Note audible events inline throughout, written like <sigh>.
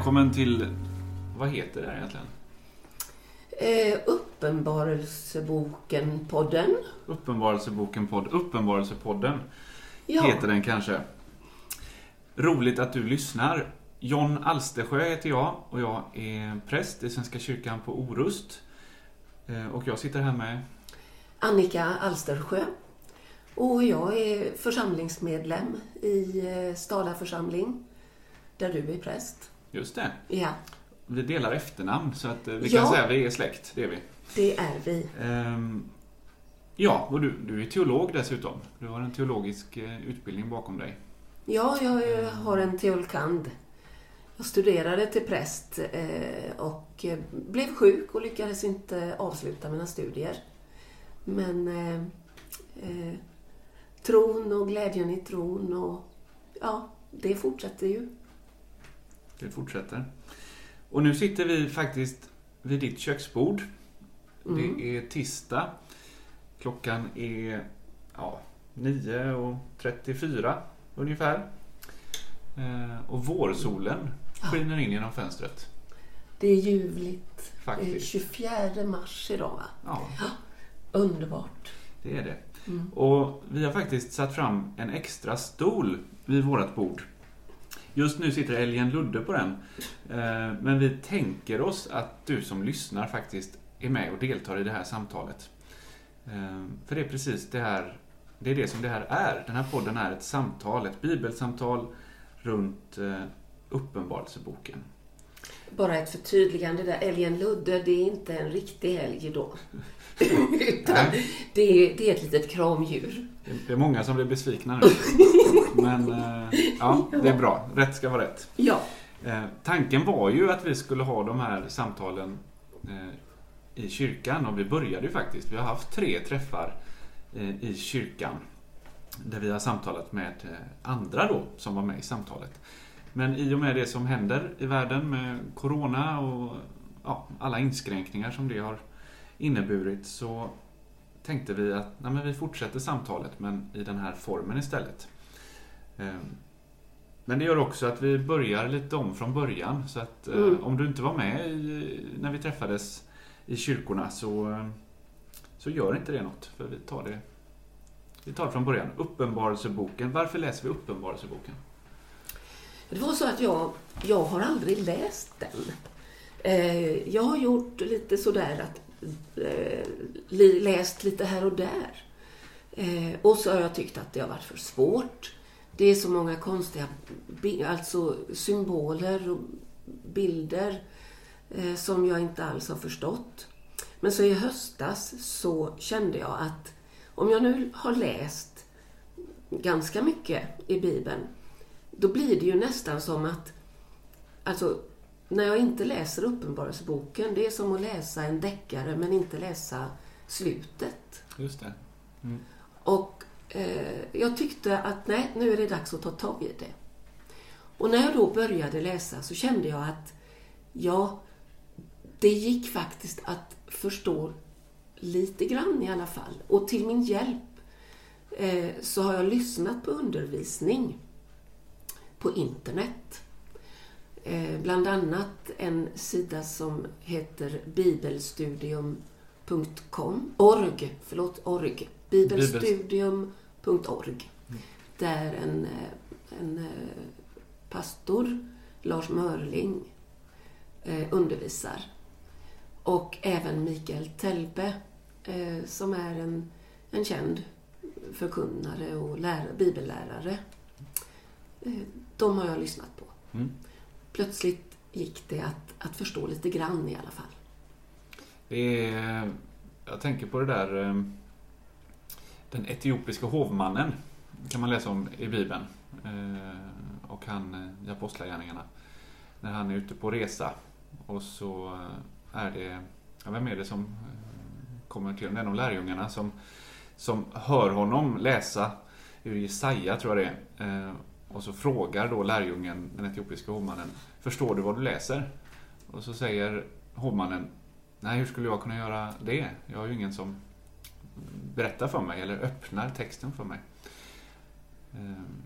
Välkommen till... Vad heter det här egentligen? Eh, Uppenbarelseboken-podden. Uppenbarelseboken-podd. Uppenbarelsepodden Ja, heter den kanske. Roligt att du lyssnar. John Alstersjö heter jag och jag är präst i Svenska kyrkan på Orust. Eh, Och jag sitter här med... Annika Alstersjö. Och jag är församlingsmedlem i eh, Stala församling, där du är präst. Just det. Ja, Vi delar efternamn så att eh, vi Ja. kan säga att vi är släkt. Det är vi. det är vi. Ehm, Ja, och du, du är teolog dessutom. Du har en teologisk eh, utbildning bakom dig. Ja, jag eh, har en teolkand. Jag studerade till präst och blev sjuk och lyckades inte avsluta mina studier. Men eh, tron och glädjen i tron och ja, det fortsätter ju. Det fortsätter. Och nu sitter vi faktiskt vid ditt köksbord. Mm. Det är tisdag. Klockan är ja, 9.34 ungefär. Eh, och vårsolen skiner in genom fönstret. Det är ljuvligt. Det är Faktiskt. 24 mars idag va? Ja, Underbart. det är det. Mm. Och vi har faktiskt satt fram en extra stol vid vårt bord. Just nu sitter Elgen Ludde på den. Eh, Men vi tänker oss att du som lyssnar faktiskt är med och deltar i det här samtalet. Eh, För det är precis det här, det är det som det här är. Den här podden är ett samtal, ett bibelsamtal runt eh, Uppenbarelseboken. Bara ett förtydligande där. Älgen Ludde, det är inte en riktig älg då. <laughs> Utan det är, det är ett litet kramdjur. Det är många som blir besvikna nu. <laughs> Men eh, ja, det är bra. Rätt ska vara rätt. Ja. Eh, tanken var ju att vi skulle ha de här samtalen eh, i kyrkan och vi började ju faktiskt. Vi har haft tre träffar i kyrkan där vi har samtalat med andra då som var med i samtalet. Men i och med det som händer i världen med Corona och ja, alla inskränkningar som det har inneburit så tänkte vi att nej, vi fortsätter samtalet men i den här formen istället. Eh, men det gör också att vi börjar lite om från början. Så att eh, Mm. om du inte var med i, när vi träffades i kyrkorna så, så gör inte det något. För vi tar det, vi tar det från början. Uppenbarelseboken. Varför läser vi Uppenbarelseboken? Det var så att jag, jag har aldrig läst den. Eh, jag har gjort lite sådär att eh, läst lite här och där. Och så har jag tyckt att det har varit för svårt. Det är så många konstiga alltså symboler och bilder eh, som jag inte alls har förstått. Men så i höstas så kände jag att om jag nu har läst ganska mycket i Bibeln då blir det ju nästan som att, alltså när jag inte läser Uppenbarelseboken, det är som att läsa en deckare men inte läsa slutet. Just det. Mm. Och eh, jag tyckte att nej, nu är det dags att ta tag i det. Och när jag då började läsa så kände jag att ja, det gick faktiskt att förstå lite grann i alla fall. Och till min hjälp eh, så har jag lyssnat på undervisning på internet. Eh, bland annat en sida som heter bibelstudium.com org, förlåt, org. Bibelstudium.org. Där en, eh, en eh, pastor, Lars Mörling, eh, undervisar. Och även Mikael Telbe, som är en, en känd förkunnare och lärare, bibellärare. De har jag lyssnat på. Mm. Plötsligt gick det att, att förstå lite grann i alla fall. Det är, jag tänker på det där den etiopiska hovmannen kan man läsa om i Bibeln. Eh, och han eh, i Apostlagärningarna. När han är ute på resa och så eh, är det, ja, vem är det som kommer till honom? Det är en av lärjungarna som, som hör honom läsa ur Jesaja tror jag det är. Och så frågar då lärjungen, den etiopiska hovmannen, förstår du vad du läser? Och så säger hovmannen, nej hur skulle jag kunna göra det? Jag har ju ingen som berättar för mig eller öppnar texten för mig. Ehm,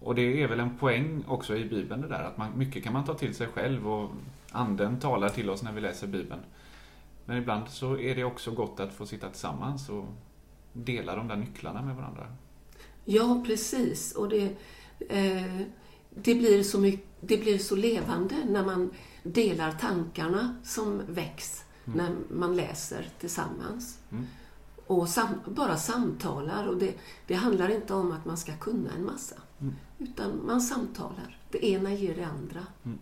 Och det är väl en poäng också i Bibeln det där, att man, mycket kan man ta till sig själv och anden talar till oss när vi läser Bibeln. Men ibland så är det också gott att få sitta tillsammans och dela de där nycklarna med varandra. Ja, precis. Och det, eh, det, blir så mycket, det blir så levande när man delar tankarna som väcks mm. när man läser tillsammans. Mm. Och sam, bara samtalar. Och det, det, handlar inte om att man ska kunna en massa. Mm. Utan man samtalar. Det ena ger det andra. Mm.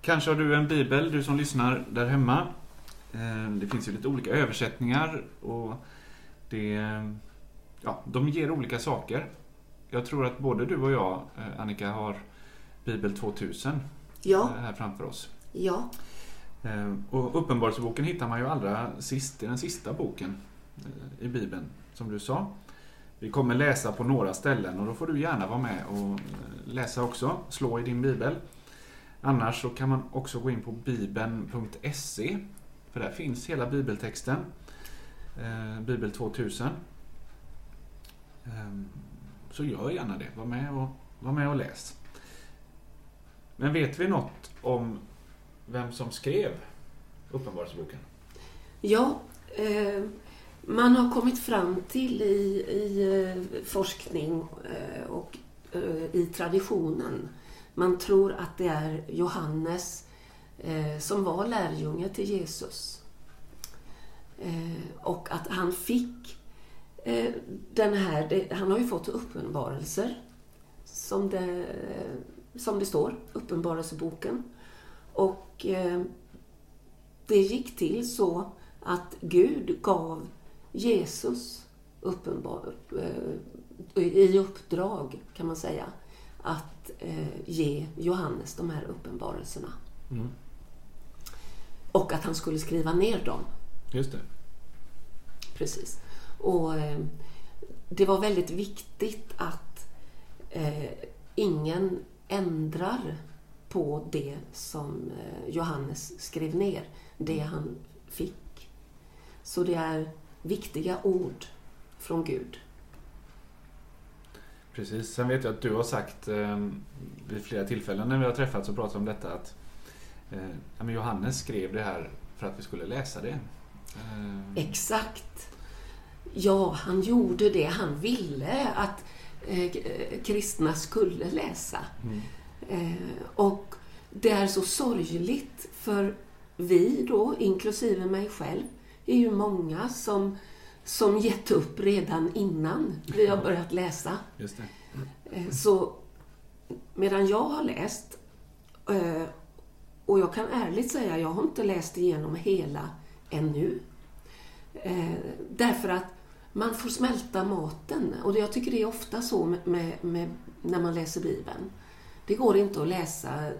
Kanske har du en bibel, du som lyssnar där hemma. Eh, det finns ju lite olika översättningar och det, ja, de ger olika saker. Jag tror att både du och jag, eh, Annika, har Bibel 2000 ja. Eh, här framför oss. Ja. Eh, och Uppenbarelseboken hittar man ju allra sist, i den sista boken eh, i Bibeln, som du sa. Vi kommer läsa på några ställen och då får du gärna vara med och eh, läsa också. Slå i din bibel. Annars så kan man också gå in på bibeln.se för där finns hela bibeltexten. Bibel 2000. Ehm, så gör gärna det. Var med, och, var med och läs. Men vet vi något om vem som skrev Uppenbarelseboken? Ja, eh, man har kommit fram till i, i eh, forskning eh, och eh, i traditionen. Man tror att det är Johannes eh, som var lärjunge till Jesus. Eh, och att han fick den här, det, han har ju fått uppenbarelser som det, som det står, Uppenbarelseboken. Och eh, det gick till så att Gud gav Jesus uppenbar, eh, i uppdrag, kan man säga, att eh, ge Johannes de här uppenbarelserna. Mm. Och att han skulle skriva ner dem. Just det. Precis. Och det var väldigt viktigt att ingen ändrar på det som eh, Johannes skrev ner, det han fick. Så det är viktiga ord från Gud. Precis. Sen vet jag att du har sagt eh, vid flera tillfällen när vi har träffats och pratat om detta att eh, Johannes skrev det här för att vi skulle läsa det. Eh. Exakt. Ja, han gjorde det. Han ville att eh, kristna skulle läsa. Mm. Eh, och det är så sorgligt för vi då, inklusive mig själv, är ju många som, som gett upp redan innan vi har börjat läsa. Eh, så medan jag har läst, eh, och jag kan ärligt säga, jag har inte läst igenom hela ännu. Därför att man får smälta maten. Och jag tycker det är ofta så med, med, med, när man läser Bibeln. Det går inte att läsa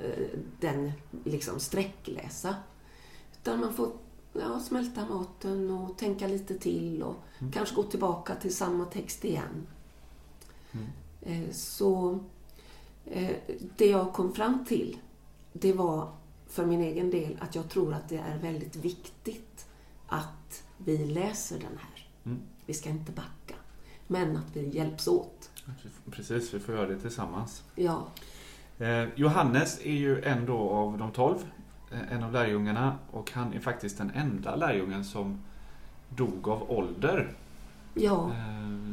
den, liksom sträckläsa. Utan man får ja, smälta maten och tänka lite till och mm. kanske gå tillbaka till samma text igen. Mm. Eh, så eh, det jag kom fram till, det var för min egen del att jag tror att det är väldigt viktigt att vi läser den här. Mm. Vi ska inte backa, men att vi hjälps åt. Precis, vi får göra det tillsammans. Ja. Eh, Johannes är ju en då av de tolv, en av lärjungarna och han är faktiskt den enda lärjungen som dog av ålder. Ja.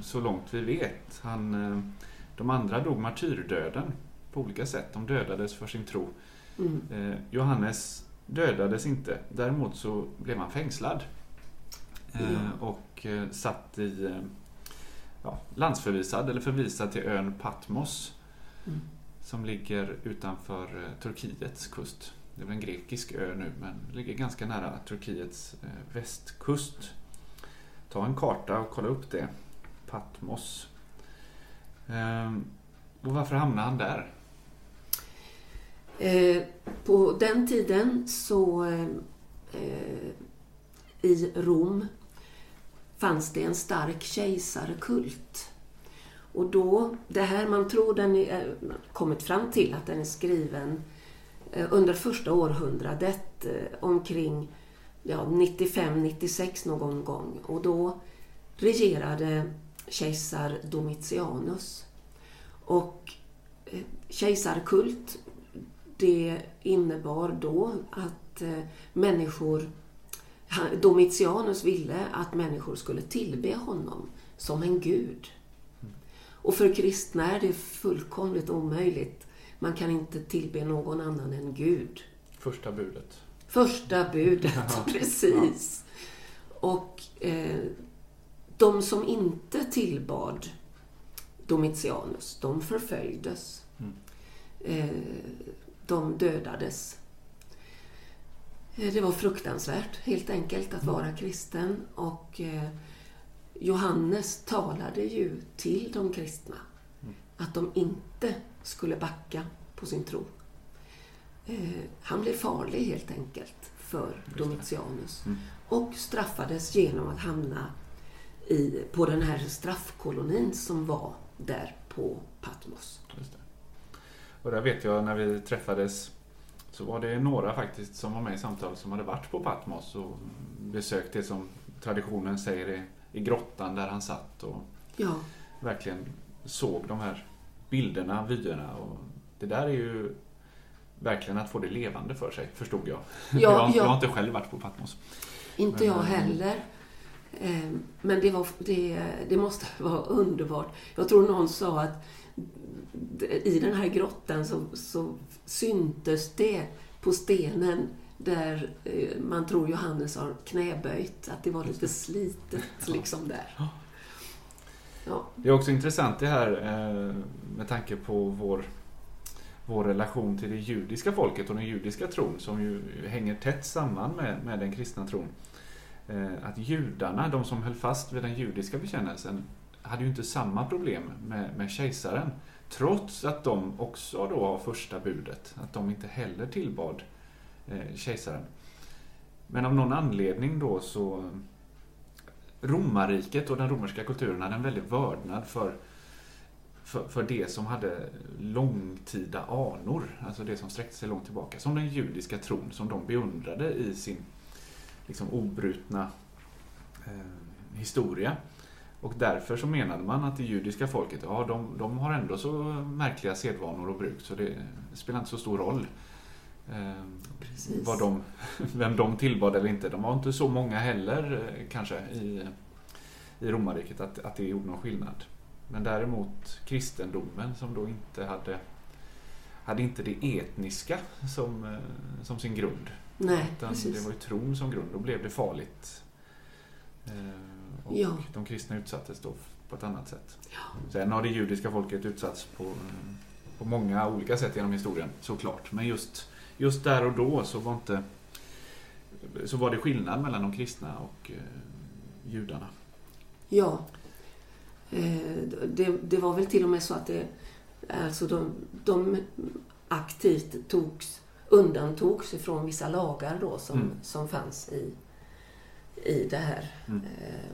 Så långt vi vet. Han de andra dog martyrdöden på olika sätt. De dödades för sin tro. Mm. Eh, Johannes dödades inte. Däremot så blev han fängslad. Mm. och eh, satt i ja, landsförvisad eller förvisad till ön Patmos. Mm. Som ligger utanför eh, Turkiets kust. Det är väl en grekisk ö nu men ligger ganska nära Turkiets eh, västkust. Ta en karta och kolla upp det. Patmos. Ehm, och varför hamnade han där? Eh, på den tiden så i Rom fanns det en stark kejsarkult. Och då, det här man tror den är, eh, kommit fram till att den är skriven eh, under första århundradet eh, omkring ja, 95-96 någon gång. Och då regerade kejsar Domitianus. Och kejsarkult, det innebar då att människor Domitianus ville att människor skulle tillbe honom som en gud. Och för kristna är det fullkomligt omöjligt. Man kan inte tillbe någon annan än Gud. Första budet. Första budet, Ja. <laughs> precis. Och eh, de som inte tillbad Domitianus, de förföljdes. Mm. Eh, de dödades. Eh, Det var fruktansvärt, helt enkelt, att vara kristen. Och eh, Johannes talade ju till de kristna att de inte skulle backa på sin tro. Eh, Han blev farlig helt enkelt för. Domitianus Mm. och straffades genom att hamna i, på den här straffkolonin som var där på Patmos. Och där vet jag när vi träffades så var det några faktiskt som var med i samtalet som hade varit på Patmos och besökt det som traditionen säger i, i grottan där han satt och Ja, verkligen såg de här bilderna, vyerna. Och det där är ju verkligen att få det levande för sig, förstod jag. Ja, jag, har- ja. jag har inte själv varit på Patmos. inte Men, jag eh, heller. Eh, Men det, var, det, det måste <laughs> vara underbart. Jag tror någon sa att i den här grottan så, så syntes det på stenen där eh, man tror Johannes har knäböjt, att det var lite slitet liksom där. Ja, Det är också intressant det här eh, med tanke på vår, vår relation till det judiska folket och den judiska tron som ju hänger tätt samman med, med den kristna tron. Eh, Att judarna, de som höll fast vid den judiska bekännelsen, hade ju inte samma problem med, med kejsaren. Trots att de också då har första budet, att de inte heller tillbad eh, kejsaren. Men av någon anledning då så romarriket och den romerska kulturen hade en väldig vördnad för, för, för det som hade långtida anor, alltså det som sträckte sig långt tillbaka. Som den judiska tron som de beundrade i sin liksom, obrutna eh, historia. Och därför så menade man att det judiska folket, ja de, de har ändå så märkliga sedvanor och bruk så det spelar inte så stor roll. Precis. vad de, <laughs> vem de tillbad eller inte. De var inte så många heller eh, kanske i, i romarriket att, att det gjorde någon skillnad. Men däremot kristendomen som då inte hade, hade inte det etniska som, eh, som sin grund. Nej, Utan precis. det var ju tron som grund. Då blev det farligt. Eh, Och Ja. de kristna utsattes då på ett annat sätt. Sen har det judiska folket utsatts på, på många olika sätt genom historien, såklart. Men just, just där och då så var, inte, så var det skillnad mellan de kristna och eh, judarna. Ja. Eh, Det, det var väl till och med så att det, alltså de, de aktivt togs, undantogs ifrån vissa lagar då som, Mm. som fanns i, i det här Mm. eh,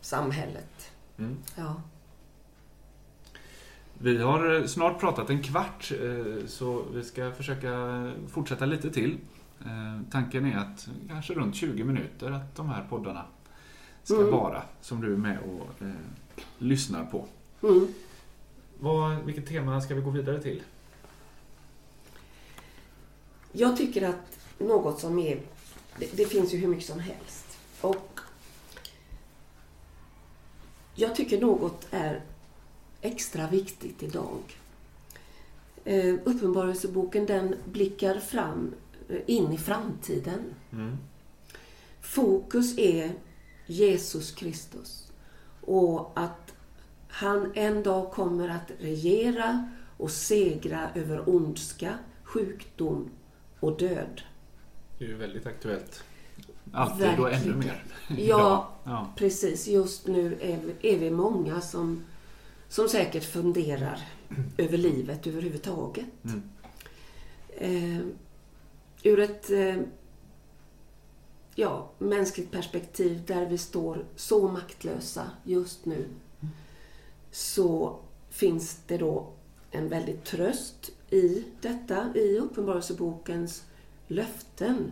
samhället. Mm. Ja. Vi har eh, snart pratat en kvart eh, så vi ska försöka fortsätta lite till. Eh, Tanken är att kanske runt 20 minuter att de här poddarna ska Mm. vara som du är med och eh, lyssnar på. Mm. Vad, vilket tema ska vi gå vidare till? Jag tycker att något som är... Det, det finns ju hur mycket som helst. Och jag tycker något är extra viktigt idag. Eh, Uppenbarelseboken den blickar fram eh, in i framtiden. Mm. Fokus är Jesus Kristus och att han en dag kommer att regera och segra över ondska, sjukdom och död. Det är ju väldigt aktuellt. Alltid och ännu Verkligen. mer. Ja, <laughs> ja. precis. Just nu är är vi många som, som säkert funderar över livet överhuvudtaget. Mm. Eh, ur ett eh, ja, mänskligt perspektiv där vi står så maktlösa just nu så finns det då en väldig tröst i detta, i Uppenbarelsebokens löften.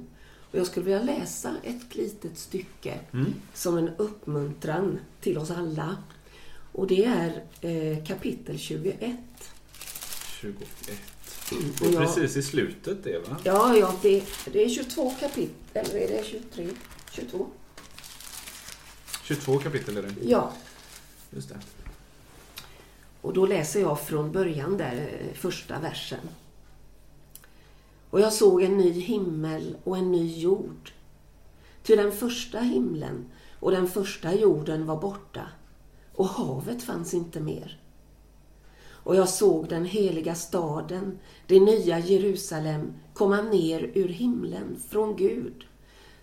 Och jag skulle vilja läsa ett litet stycke Mm. som en uppmuntran till oss alla. Och det är eh, kapitel 21. 21. Mm, och jag- precis i slutet det va? Ja, ja det, det är 22 kapitel. Eller är det 23? 22? 22 kapitel är det. Ja, Just det. och då läser jag från början där, eh, första versen. Och jag såg en ny himmel och en ny jord. Till den första himlen och den första jorden var borta och havet fanns inte mer. Och jag såg den heliga staden, det nya Jerusalem, komma ner ur himlen från Gud,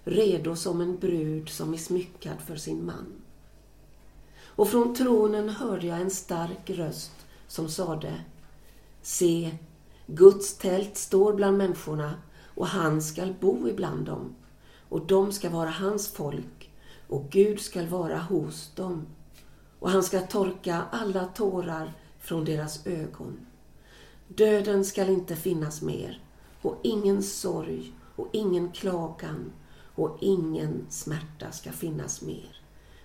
redo som en brud som är smyckad för sin man. Och från tronen hörde jag en stark röst som sade Se, Guds tält står bland människorna och han skall bo ibland dem och de ska vara hans folk och Gud skall vara hos dem och han ska torka alla tårar från deras ögon. Döden skall inte finnas mer och ingen sorg och ingen klagan och ingen smärta ska finnas mer.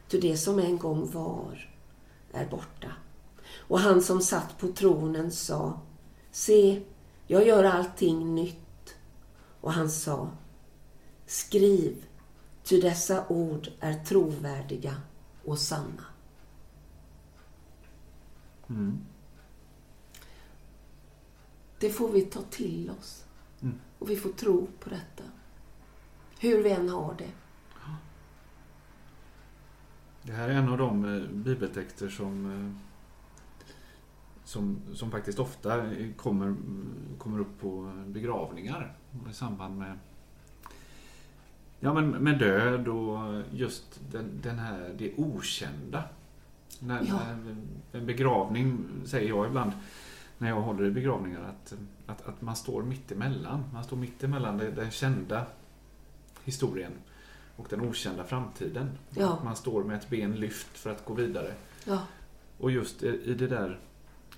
Ty det som en gång var är borta. Och han som satt på tronen sa Se, jag gör allting nytt. Och han sa Skriv, ty dessa ord är trovärdiga och sanna. Mm. Det får vi ta till oss. Mm. Och vi får tro på detta. Hur vi än har det. Det här är en av de eh, bibeltexter som, eh, som, som faktiskt ofta kommer, kommer upp på begravningar i samband med, ja, men med död och just den, den här, det okända. När, Ja. en begravning, säger jag ibland, när jag håller i begravningar, att, att, att man står mitt emellan. Man står mitt emellan den, den kända historien och den okända framtiden. Ja. Man står med ett ben lyft för att gå vidare. Ja, Och just i i det där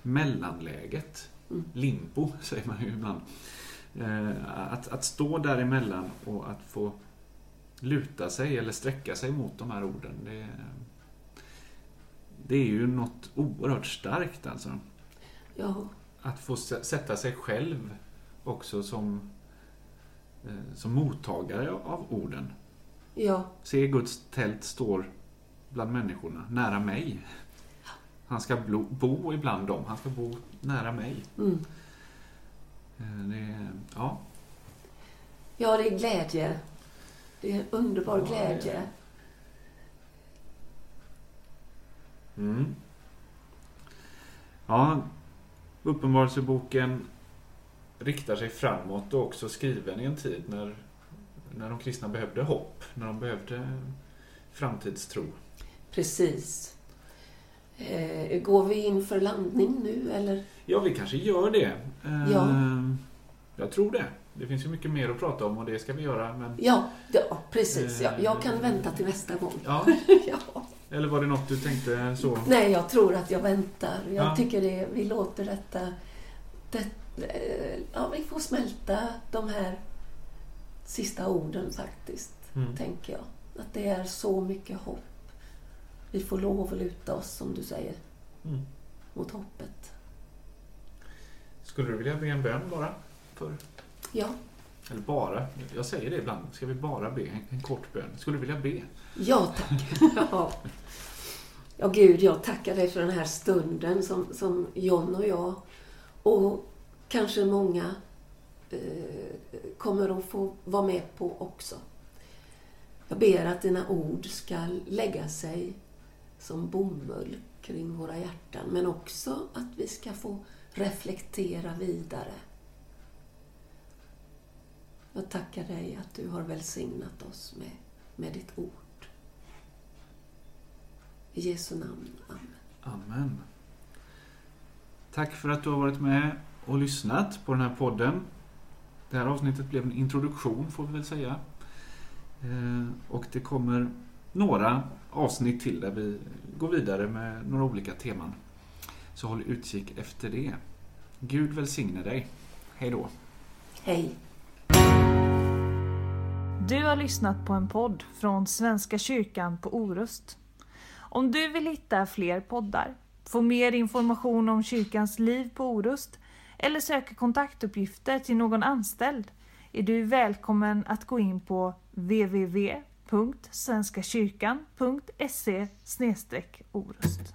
mellanläget, Mm. limbo <laughs> säger man ju ibland. Eh, Att, att stå däremellan och att få luta sig eller sträcka sig mot de här orden. Det, det är ju något oerhört starkt alltså. ja, Att få sä- sätta sig själv också som, eh, som mottagare av orden. ja, Se Guds tält står bland människorna, nära mig. Han ska bo ibland dem, han ska bo nära mig. mm. Eh, Det ja, ja, det är glädje. Det är underbar Ja, glädje. det. Mm. Ja, Uppenbarelseboken riktar sig framåt och också skriven i en tid när, när de kristna behövde hopp, när de behövde framtidstro. Precis. Eh, går vi in för landning nu eller? Ja, vi kanske gör det. Eh, Ja. Jag tror det. Det finns ju mycket mer att prata om och det ska vi göra. Men, Ja, ja precis. Ja, jag kan Eh. vänta till nästa gång. ja. <laughs> Ja. Eller var det något du tänkte så? Nej, jag tror att jag väntar. Jag Ja. tycker det, vi låter detta... Det, eh, ja, vi får smälta de här sista orden faktiskt, Mm. tänker jag. Att det är så mycket hopp. Vi får lov att luta oss, som du säger, Mm. mot hoppet. Skulle du vilja be en bön bara? För, Ja, eller bara? Jag säger det ibland. Ska vi bara be en, en kort bön? Skulle du vilja be? ja tack. <laughs> ja. ja, Gud, jag tackar dig för den här stunden som, som John och jag och kanske många eh, kommer att få vara med på också. Jag ber att dina ord ska lägga sig som bomull kring våra hjärtan, men också att vi ska få reflektera vidare. Jag tackar dig att du har välsignat oss med, med ditt ord. I Jesu namn. Amen. Amen. Tack för att du har varit med och lyssnat på den här podden. Det här avsnittet blev en introduktion får vi väl säga. Eh, Och det kommer några avsnitt till där vi går vidare med några olika teman. Så håll utkik efter det. Gud välsigne dig. Hej då. Hej! Du har lyssnat på en podd från Svenska kyrkan på Orust. Om du vill hitta fler poddar, få mer information om kyrkans liv på Orust eller söka kontaktuppgifter till någon anställd är du välkommen att gå in på www.svenskakyrkan.se orust.